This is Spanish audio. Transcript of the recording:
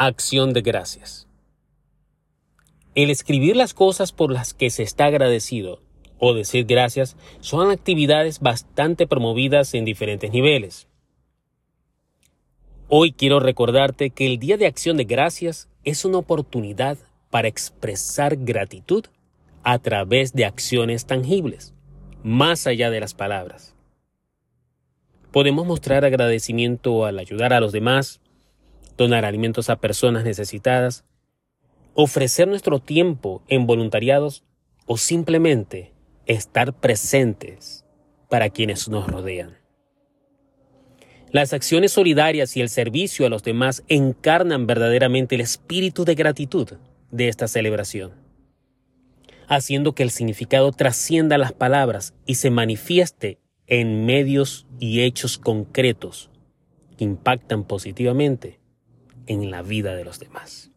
Acción de gracias. El escribir las cosas por las que se está agradecido o decir gracias son actividades bastante promovidas en diferentes niveles. Hoy quiero recordarte que el Día de Acción de Gracias es una oportunidad para expresar gratitud a través de acciones tangibles, más allá de las palabras. Podemos mostrar agradecimiento al ayudar a los demás, donar alimentos a personas necesitadas, ofrecer nuestro tiempo en voluntariados o simplemente estar presentes para quienes nos rodean. Las acciones solidarias y el servicio a los demás encarnan verdaderamente el espíritu de gratitud de esta celebración, haciendo que el significado trascienda las palabras y se manifieste en medios y hechos concretos que impactan positivamente en la vida de los demás.